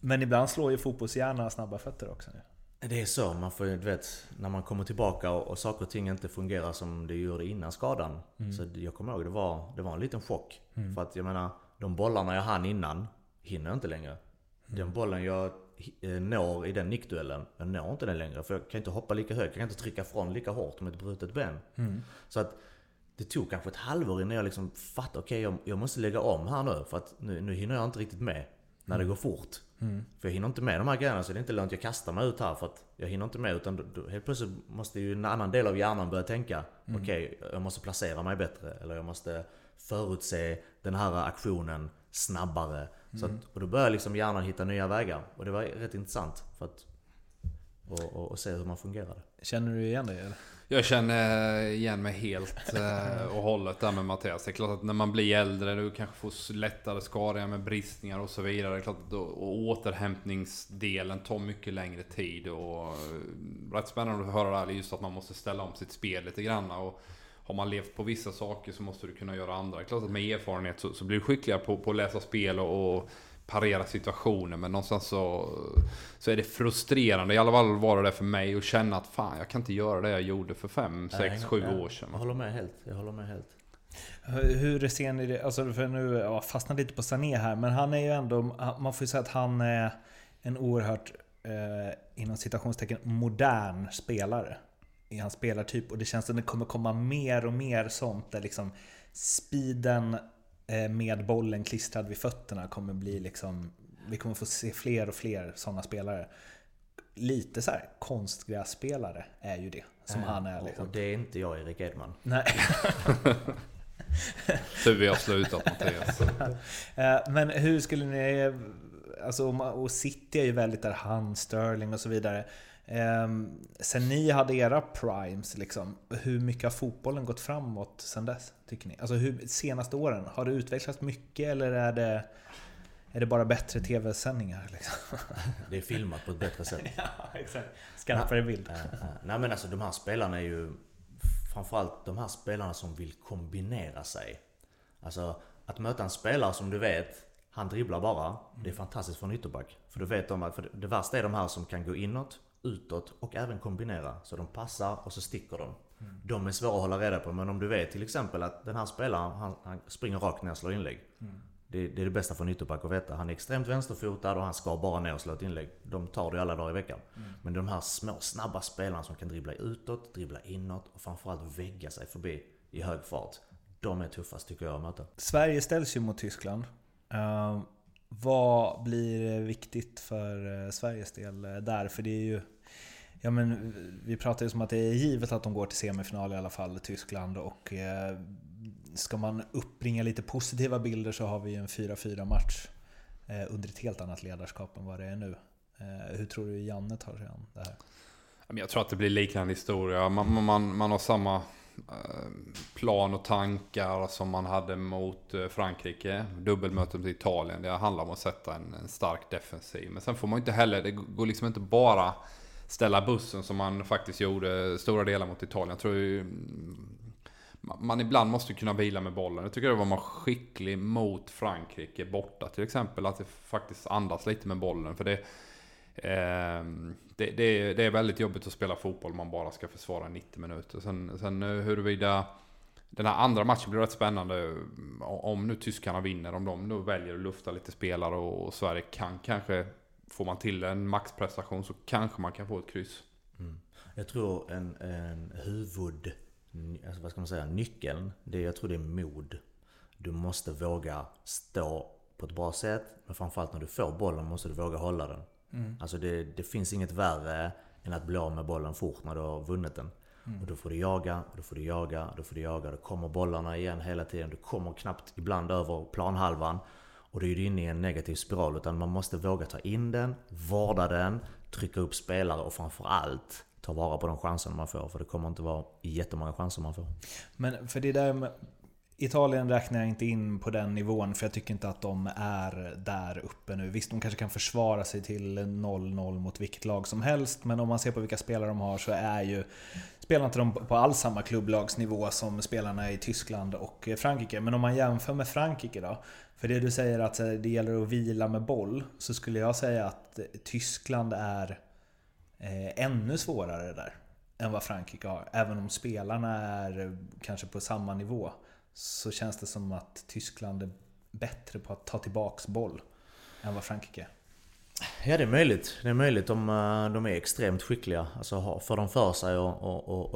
men ibland slår ju fotbollshjärna snabba fötter också. Det är så, man får du vet, när man kommer tillbaka och, och saker och ting inte fungerar som det gjorde innan skadan. Mm. Så jag kommer ihåg, det var, det var en liten chock. Mm. För att jag menar, de bollarna jag hann innan, hinner jag inte längre. Mm. Den bollen jag eh, når i den nickduellen, jag når inte den längre. För jag kan inte hoppa lika högt, jag kan inte trycka från lika hårt med ett brutet ben. Mm. Så att det tog kanske ett halvår innan jag liksom fattade, okej okay, jag, jag, måste lägga om här nu. För att nu, nu hinner jag inte riktigt med när det mm. går fort. Mm. För jag hinner inte med de här grejerna så det är inte lönt jag kastar mig ut här för att jag hinner inte med utan då, då, helt plötsligt måste ju en annan del av hjärnan börja tänka mm. Okej, okay, jag måste placera mig bättre eller jag måste förutse den här aktionen snabbare. Så att, och då börjar liksom hjärnan hitta nya vägar. Och det var rätt intressant för att och, och, och se hur man fungerade. Känner du igen dig eller? Jag känner igen mig helt eh, och hållet där med Mattias. Det är klart att när man blir äldre, du kanske får lättare skador med bristningar och så vidare. Det är klart att då, och återhämtningsdelen tar mycket längre tid. Och, eh, rätt spännande att höra det här, just att man måste ställa om sitt spel lite grann. Och har man levt på vissa saker så måste du kunna göra andra. Klart att med erfarenhet så, så blir du skickligare på, på att läsa spel och, och parera situationer. Men någonstans så, så är det frustrerande, i alla fall var det för mig, att känna att fan jag kan inte göra det jag gjorde för fem, sex, sju år sedan. Jag håller med helt. Jag håller med helt. Hur ser ni det? Alltså för nu ja, fastnar lite på Sané här, men han är ju ändå, man får ju säga att han är en oerhört, eh, inom citationstecken, modern spelare. I hans spelartyp. Och det känns som att det kommer komma mer och mer sånt där liksom speeden med bollen klistrad vid fötterna kommer bli liksom, vi kommer få se fler och fler sådana spelare. Lite så här konstgrässpelare är ju det som ja, han är. Liksom. Och det är inte jag, Erik Edman. Nej. Så vi har slutat Mattias. Eh, men hur skulle ni... Alltså, och City är ju väldigt där, han, Sterling och så vidare. Ehm, sen ni hade era primes, liksom, hur mycket har fotbollen gått framåt sen dess? Tycker ni? Alltså hur, senaste åren, har det utvecklats mycket eller är det, är det bara bättre tv-sändningar? Liksom? Det är filmat på ett bättre sätt. ja, exakt. Skarpare bild. Nej men alltså de här spelarna är ju framförallt de här spelarna som vill kombinera sig. Alltså att möta en spelare som du vet, han dribblar bara. Det är fantastiskt för en ytterback. För du vet de att, för det värsta är de här som kan gå inåt, utåt och även kombinera. Så de passar och så sticker de. Mm. De är svåra att hålla reda på men om du vet till exempel att den här spelaren, han, han springer rakt ner och slår inlägg. Mm. Det, det, är det bästa för en ytterback att veta. Han är extremt vänsterfotad och han ska bara ner och slå ett inlägg. De tar det alla dagar i veckan. Mm. Men de här små snabba spelarna som kan dribbla utåt, dribbla inåt och framförallt vägga sig förbi i hög fart. De är tuffast tycker jag att möta. Sverige ställs ju mot Tyskland. Uh, vad blir viktigt för eh, Sveriges del eh, där? För det är ju... Ja men vi pratar ju som att det är givet att de går till semifinal i alla fall, Tyskland. Och eh, ska man uppbringa lite positiva bilder så har vi ju en 4-4 match eh, under ett helt annat ledarskap än vad det är nu. Eh, hur tror du Janne tar sig an det här? Jag tror att det blir liknande historia. Man, man, man har samma Eh, plan och tankar som man hade mot eh, Frankrike. Dubbelmötet med Italien. Det handlar om att sätta en, en stark defensiv. Men sen får man inte heller, det går liksom inte bara ställa bussen som man faktiskt gjorde stora delar mot Italien. Jag tror ju, mm, man ibland måste kunna vila med bollen. Jag tycker det var man skicklig mot Frankrike borta till exempel. Att det faktiskt andas lite med bollen. För det, Ehm, det, det, är, det, är väldigt jobbigt att spela fotboll om man bara ska försvara 90 minuter. Sen, sen eh, huruvida den här andra matchen blir rätt spännande. Eh, om nu tyskarna vinner, om de nu väljer att lufta lite spelare och, och Sverige kan kanske, får man till en maxprestation så kanske man kan få ett kryss. Mm. Jag tror en, en huvud alltså vad ska man säga, nyckeln, det, jag tror det är mod. Du måste våga stå på ett bra sätt, men framförallt när du får bollen måste du våga hålla den. Mm. Alltså det, det finns inget värre än att bli av med bollen fort när du har vunnit den. Mm. Och då får du jaga, då får du jaga, då får du jaga. Då kommer bollarna igen hela tiden. Du kommer knappt ibland över planhalvan. Och då är du inne i en negativ spiral. Utan man måste våga ta in den, vårda den, trycka upp spelare och framförallt ta vara på de chanserna man får. För det kommer inte vara jättemånga chanser man får. Men för det där med Italien räknar jag inte in på den nivån för jag tycker inte att de är där uppe nu. Visst, de kanske kan försvara sig till 0-0 mot vilket lag som helst. Men om man ser på vilka spelare de har så är ju spelar inte de på alls samma klubblagsnivå som spelarna i Tyskland och Frankrike. Men om man jämför med Frankrike då. För det du säger att det gäller att vila med boll. Så skulle jag säga att Tyskland är eh, ännu svårare där än vad Frankrike har. Även om spelarna är kanske på samma nivå så känns det som att Tyskland är bättre på att ta tillbaks boll än vad Frankrike är. Ja det är möjligt. Det är möjligt De, eh, de är extremt skickliga. Alltså får de för sig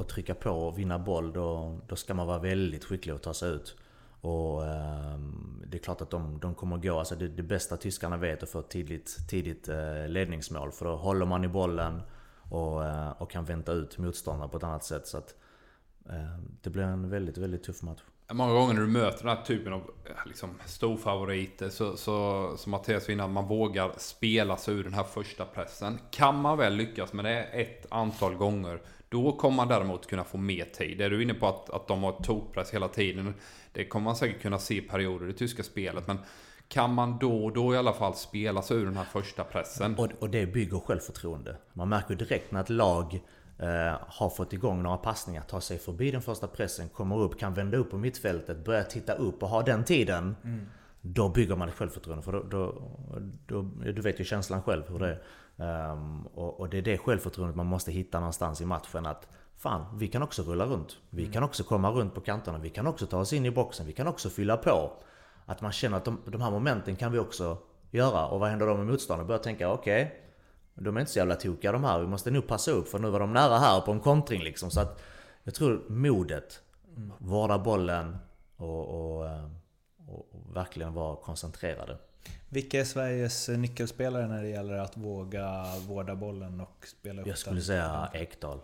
att trycka på och vinna boll då, då ska man vara väldigt skicklig och ta sig ut. Och eh, det är klart att de, de kommer gå. Alltså det, det bästa tyskarna vet är att få ett tidigt, tidigt eh, ledningsmål. För då håller man i bollen och, eh, och kan vänta ut motståndare på ett annat sätt. Så att, eh, det blir en väldigt, väldigt tuff match. Många gånger när du möter den här typen av eh, liksom, storfavoriter så, så, som Mattias vinner, man vågar spela sig ur den här första pressen. Kan man väl lyckas med det ett antal gånger, då kommer man däremot kunna få mer tid. Är du inne på att, att de har tokpress hela tiden? Det kommer man säkert kunna se i perioder i det tyska spelet. Men kan man då och då i alla fall spela sig ur den här första pressen? Och, och det bygger självförtroende. Man märker direkt när ett lag eh, har fått igång några passningar, tar sig förbi den första pressen, kommer upp, kan vända upp på mittfältet, börja titta upp och ha den tiden. Mm. Då bygger man ett självförtroende. För då, då, då, du vet ju känslan själv hur det är. Um, och, och, det är det självförtroendet man måste hitta någonstans i matchen. Att fan, vi kan också rulla runt. Vi mm. kan också komma runt på kanterna. Vi kan också ta oss in i boxen. Vi kan också fylla på. Att man känner att de, de här momenten kan vi också göra. Och vad händer då med motståndaren? Börjar tänka, okej. Okay, de är inte så jävla tokiga de här. Vi måste nog passa upp för nu var de nära här på en kontring liksom. Så att jag tror modet, mm. vårda bollen och, och, eh, och, och verkligen vara koncentrerade. Vilka är Sveriges nyckelspelare när det gäller att våga vårda bollen och spela upp Jag skulle den? säga Ekdal.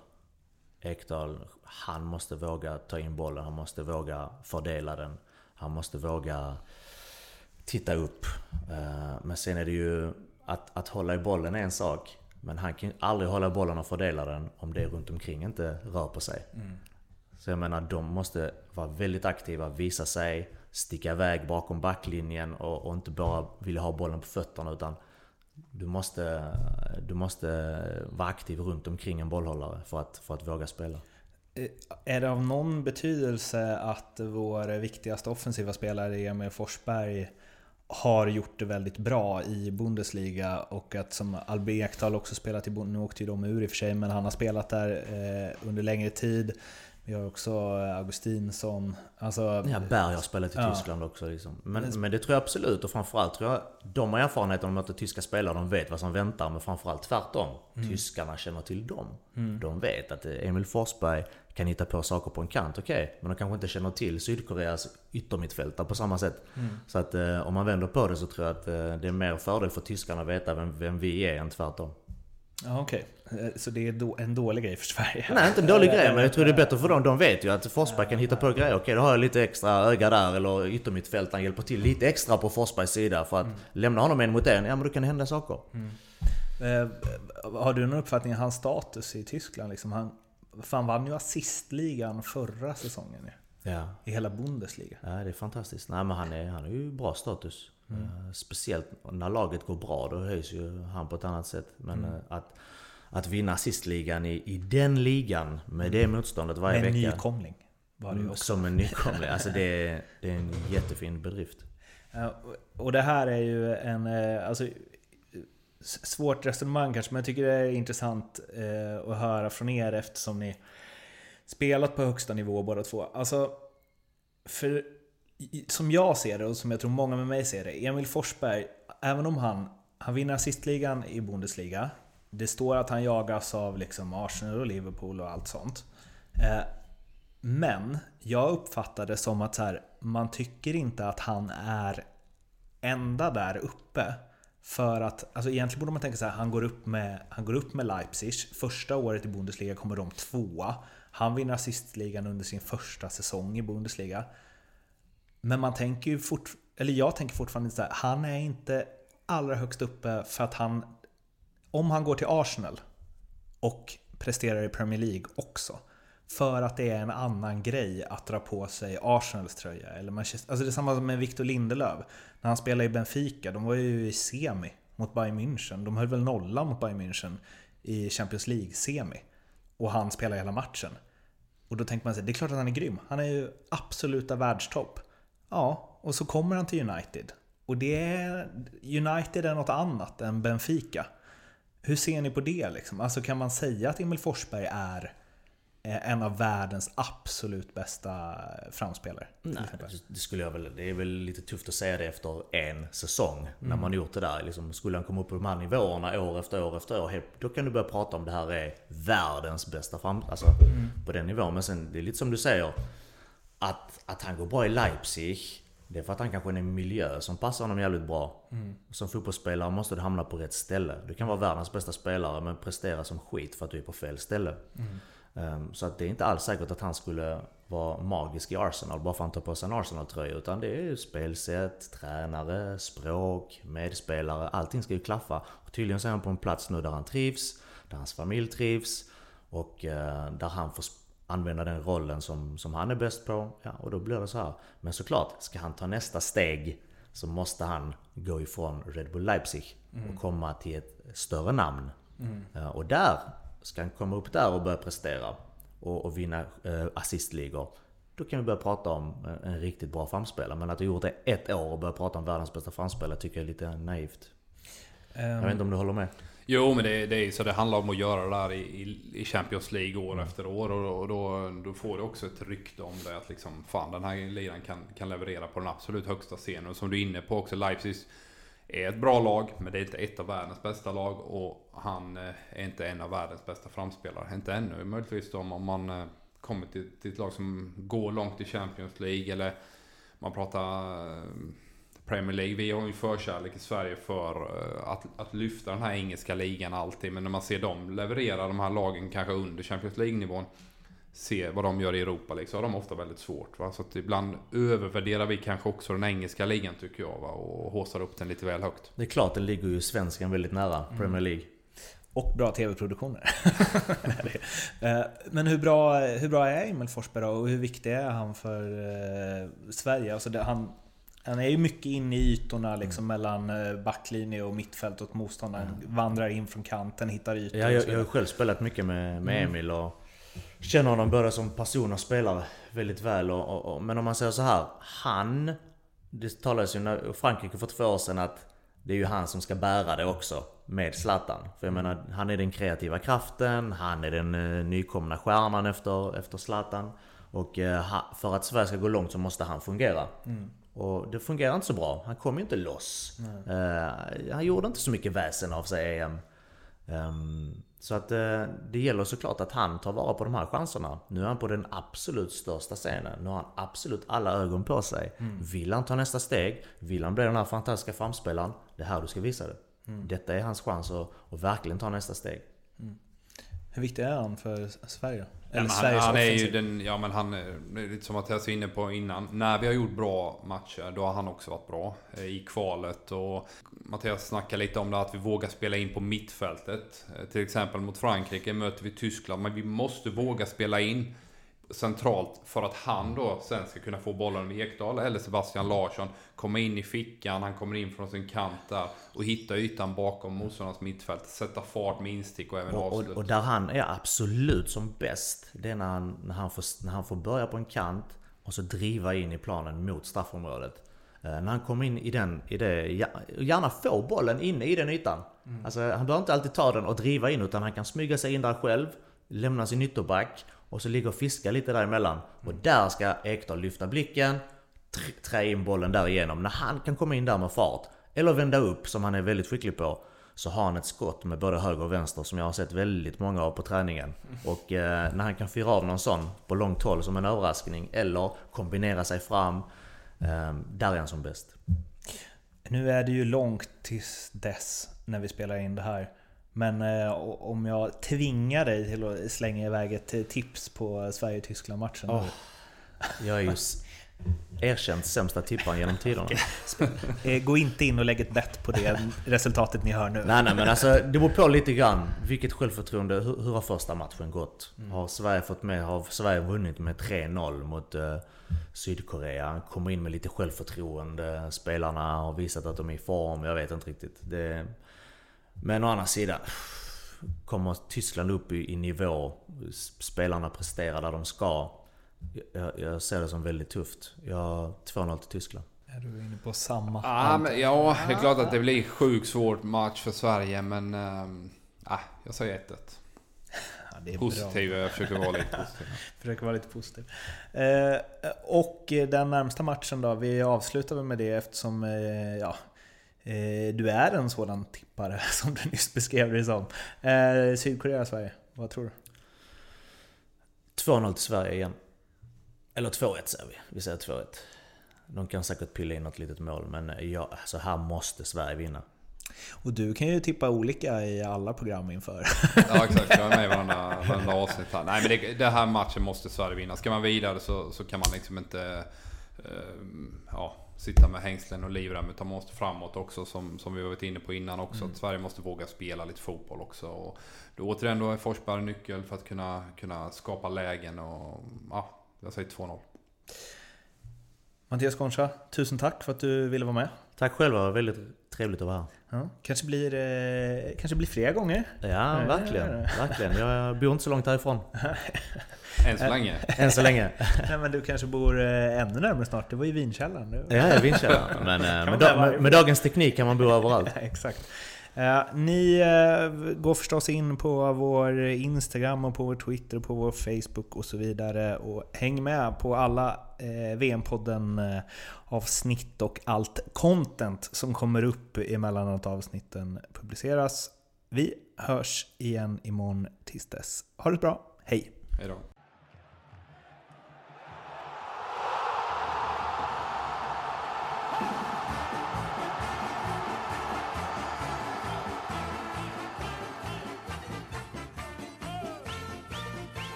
Ekdal, han måste våga ta in bollen, han måste våga fördela den. Han måste våga titta upp. Eh, men sen är det ju att, att hålla i bollen är en sak. Men han kan aldrig hålla i bollen och fördela den om det runt omkring inte rör på sig. Mm. Så jag menar, de måste vara väldigt aktiva, visa sig, sticka iväg bakom backlinjen och, och inte bara vilja ha bollen på fötterna utan du måste, du måste vara aktiv runt omkring en bollhållare för att, för att våga spela. Eh, är det av någon betydelse att vår viktigaste offensiva spelare Emil Forsberg har gjort det väldigt bra i Bundesliga och att som Albin Ekdal också spelat i Bundesliga, nu åkte ju de ur i och för sig, men han har spelat där eh, under längre tid. Vi har också Augustinsson. Alltså, ja, Berg har spelat i ja. Tyskland också. Liksom. Men, men det tror jag absolut. Och framförallt tror jag de har erfarenhet av att tyska spelare. De vet vad som väntar. Men framförallt tvärtom. Mm. Tyskarna känner till dem. Mm. De vet att Emil Forsberg kan hitta på saker på en kant. Okej, okay. men de kanske inte känner till Sydkoreas yttermittfältare på samma sätt. Mm. Så att eh, om man vänder på det så tror jag att eh, det är mer fördel för tyskarna att veta vem, vem vi är än tvärtom. Ja, Okej, okay. Eh, så det är en dålig grej för Sverige? Nej, inte en dålig grej, men jag tror det är bättre för dem. De vet ju att Forsberg kan hitta på grejer. Okej, då har jag lite extra öga där, eller yttermittfältaren hjälper till lite extra på Forsbergs sida. För att mm. lämna honom en mot en, ja men då kan det hända saker. Mm. Eh, har du någon uppfattning om hans status i Tyskland? Liksom han, fan vann ju assistligan förra säsongen ju. Ja. I hela Bundesliga. Ja, det är fantastiskt. Nej men han är, han är ju bra status. Mm. Uh, speciellt när laget går bra, då höjs ju han på ett annat sätt. Men mm. uh, att, att vinna assistligan i, i den ligan med mm. det motståndet varje med vecka. En nykomling. Var det mm, också. Som en nykomling. Alltså det är, det är en jättefin bedrift. Och det här är ju en... Alltså, svårt resonemang kanske, men jag tycker det är intressant att höra från er eftersom ni spelat på högsta nivå båda två. Alltså, för som jag ser det och som jag tror många med mig ser det, Emil Forsberg, även om han, han vinner assistligan i Bundesliga, det står att han jagas av liksom Arsenal och Liverpool och allt sånt. Eh, men jag uppfattar det som att så här, man tycker inte att han är enda där uppe. För att, alltså egentligen borde man tänka så här, han går upp med, han går upp med Leipzig. Första året i Bundesliga kommer de tvåa. Han vinner assistligan under sin första säsong i Bundesliga. Men man tänker ju fort, eller jag tänker fortfarande så här, han är inte allra högst uppe för att han, om han går till Arsenal och presterar i Premier League också, för att det är en annan grej att dra på sig Arsenals tröja. Eller Manchester, alltså det är samma som med Victor Lindelöf. När han spelade i Benfica, de var ju i semi mot Bayern München. De höll väl nollan mot Bayern München i Champions League-semi. Och han spelade hela matchen. Och då tänker man sig, det är klart att han är grym. Han är ju absoluta världstopp. Ja, och så kommer han till United. Och det är, United är något annat än Benfica. Hur ser ni på det? Liksom? Alltså kan man säga att Emil Forsberg är eh, en av världens absolut bästa framspelare? Nej, det skulle jag väl... Det är väl lite tufft att säga det efter en säsong. Mm. När man gjort det där. Liksom, skulle han komma upp på de här nivåerna år efter år efter år. Då kan du börja prata om det här är världens bästa fram... Alltså mm. på den nivån. Men sen, det är lite som du säger att, att han går bra i Leipzig, det är för att han kanske är i en miljö som passar honom jävligt bra. Mm. Som fotbollsspelare måste du hamna på rätt ställe. Du kan vara världens bästa spelare men prestera som skit för att du är på fel ställe. Mm. Um, så att det är inte alls säkert att han skulle vara magisk i Arsenal bara för att han tar på sig en Arsenal-tröja. Utan det är spelsätt, tränare, språk, medspelare. Allting ska ju klaffa. Och tydligen så är han på en plats nu där han trivs, där hans familj trivs och uh, där han får använda den rollen som, som han är bäst på. Ja, och då blir det så här. Men såklart, ska han ta nästa steg så måste han gå ifrån Red Bull Leipzig mm. och komma till ett större namn. Mm. Och där ska han komma upp där och börja prestera och, och vinna eh, assistligor. Då kan vi börja prata om en, en riktigt bra framspelare. Men att ha gjort det ett år och börja prata om världens bästa framspelare tycker jag är lite naivt. Jag vet inte om du håller med? Jo, men det, det är så det handlar om att göra det där i, i Champions League år efter år. Och, och då, då får du också ett rykte om det att liksom, fan den här liran kan, kan leverera på den absolut högsta scenen. Och som du är inne på också, Leipzig är ett bra lag, men det är inte ett av världens bästa lag. Och han eh, är inte en av världens bästa framspelare. Inte ännu, möjligtvis då om man eh, kommer till, till ett lag som går långt i Champions League. Eller man pratar eh, Premier League. Vi har ju förkärlek i Sverige för att, att lyfta den här engelska ligan alltid. Men när man ser dem leverera de här lagen kanske under Champions League-nivån. Se vad de gör i Europa liksom, så har de ofta väldigt svårt. Va? Så att ibland övervärderar vi kanske också den engelska ligan tycker jag. Va? Och håsar upp den lite väl högt. Det är klart, den ligger ju svensken väldigt nära, Premier League. Och bra TV-produktioner. Men hur bra, hur bra är Emil Forsberg då? Och hur viktig är han för eh, Sverige? Alltså det, han, han är ju mycket inne i ytorna liksom mm. mellan backlinje och mittfält åt motståndaren. Mm. Vandrar in från kanten, hittar ytor. Ja, jag, jag har själv spelat mycket med, med mm. Emil och känner honom både som person och spelare väldigt väl. Och, och, och, men om man säger så här, han... Det talades ju i Frankrike för två år sedan att det är ju han som ska bära det också med Zlatan. För jag menar, han är den kreativa kraften, han är den uh, nykomna stjärnan efter, efter Zlatan. Och uh, för att Sverige ska gå långt så måste han fungera. Mm. Och det fungerar inte så bra. Han kom ju inte loss. Uh, han gjorde inte så mycket väsen av sig EM. Um, så att eh, det gäller såklart att han tar vara på de här chanserna. Nu är han på den absolut största scenen. Nu har han absolut alla ögon på sig. Mm. Vill han ta nästa steg, vill han bli den här fantastiska framspelaren, det är här du ska visa det. Mm. Detta är hans chans att, att verkligen ta nästa steg. Mm. Hur viktig är han för Sverige? Eller han, han är ju den, ja men han, lite som Mattias var inne på innan. När vi har gjort bra matcher, då har han också varit bra. Eh, I kvalet och Mattias snackar lite om det att vi vågar spela in på mittfältet. Eh, till exempel mot Frankrike möter vi Tyskland, men vi måste våga spela in centralt för att han då sen ska kunna få bollen med Ekdal eller Sebastian Larsson. Komma in i fickan, han kommer in från sin kant där och hitta ytan bakom motståndarnas mittfält. Sätta fart med instick och även och, avslut. Och, och, där han är absolut som bäst, det är när han, när, han får, när han får börja på en kant och så driva in i planen mot straffområdet. Eh, när han kommer in i den, i det, gärna få bollen inne i den ytan. Mm. Alltså, han behöver inte alltid ta den och driva in utan han kan smyga sig in där själv, lämna sin ytterback och så ligger och fiskar lite däremellan. Och där ska Ekdal lyfta blicken, trä in bollen där igenom. När han kan komma in där med fart, eller vända upp som han är väldigt skicklig på, så har han ett skott med både höger och vänster som jag har sett väldigt många av på träningen. Och eh, när han kan fyra av någon sån på långt håll som en överraskning, eller kombinera sig fram, eh, där är han som bäst. Nu är det ju långt tills dess när vi spelar in det här. Men eh, om jag tvingar dig till att slänga iväg ett tips på Sverige-Tyskland-matchen. Oh, jag är ju erkänt sämsta tipparen genom tiderna. Eh, gå inte in och lägg ett bett på det resultatet ni hör nu. Nej, nej, men alltså det beror på lite grann. Vilket självförtroende, hur, hur har första matchen gått? Mm. Har Sverige fått med, har Sverige vunnit med 3-0 mot uh, Sydkorea? Kommer in med lite självförtroende. Spelarna har visat att de är i form. Jag vet inte riktigt. Det, men å andra sidan kommer Tyskland upp i, i nivå, spelarna presterar där de ska. Jag, jag ser det som väldigt tufft. Jag 2-0 till Tyskland. Är du inne på samma? Ah, men, ja, det är klart att det blir sjukt svårt match för Sverige, men... Äh, jag säger 1-1. Ja, positiv, jag försöker vara lite positiv. försöker vara lite positiv. Eh, och den närmsta matchen då, vi avslutar med det eftersom eh, ja, du är en sådan tippare som du nyss beskrev det som. Eh, Sydkorea, Sverige. Vad tror du? 2-0 till Sverige igen. Eller 2-1 säger vi. Vi säger 2-1. De kan säkert pilla in något litet mål, men ja, alltså här måste Sverige vinna. Och du kan ju tippa olika i alla program inför. Ja exakt, jag är med i varandra, varandra avsnitt här. Nej men det, det, här matchen måste Sverige vinna. Ska man vidare så, så kan man liksom inte... Uh, ja, sitta med hängslen och livrem utan man måste framåt också som, som vi varit inne på innan också. Mm. Att Sverige måste våga spela lite fotboll också. Och då, återigen då är Forsberg nyckel för att kunna, kunna skapa lägen och ja, jag säger 2-0. Mattias Concha, tusen tack för att du ville vara med. Tack själva, väldigt trevligt att vara här. Ja, kanske, blir, eh, kanske blir flera gånger. Ja, verkligen. verkligen. Jag bor inte så långt härifrån. Än så länge. Än så länge. Nej, men du kanske bor eh, ännu närmare snart. Det var ju vinkällaren. Ja, jag vinkällaren. Men eh, med, vara da, varje med, med dagens teknik kan man bo överallt. Exakt. Eh, ni eh, går förstås in på vår Instagram och på vår Twitter och på vår Facebook och så vidare. Och häng med på alla eh, VM-podden avsnitt och allt content som kommer upp emellan att avsnitten publiceras. Vi hörs igen imorgon tills dess. Ha det bra, hej! Hejdå.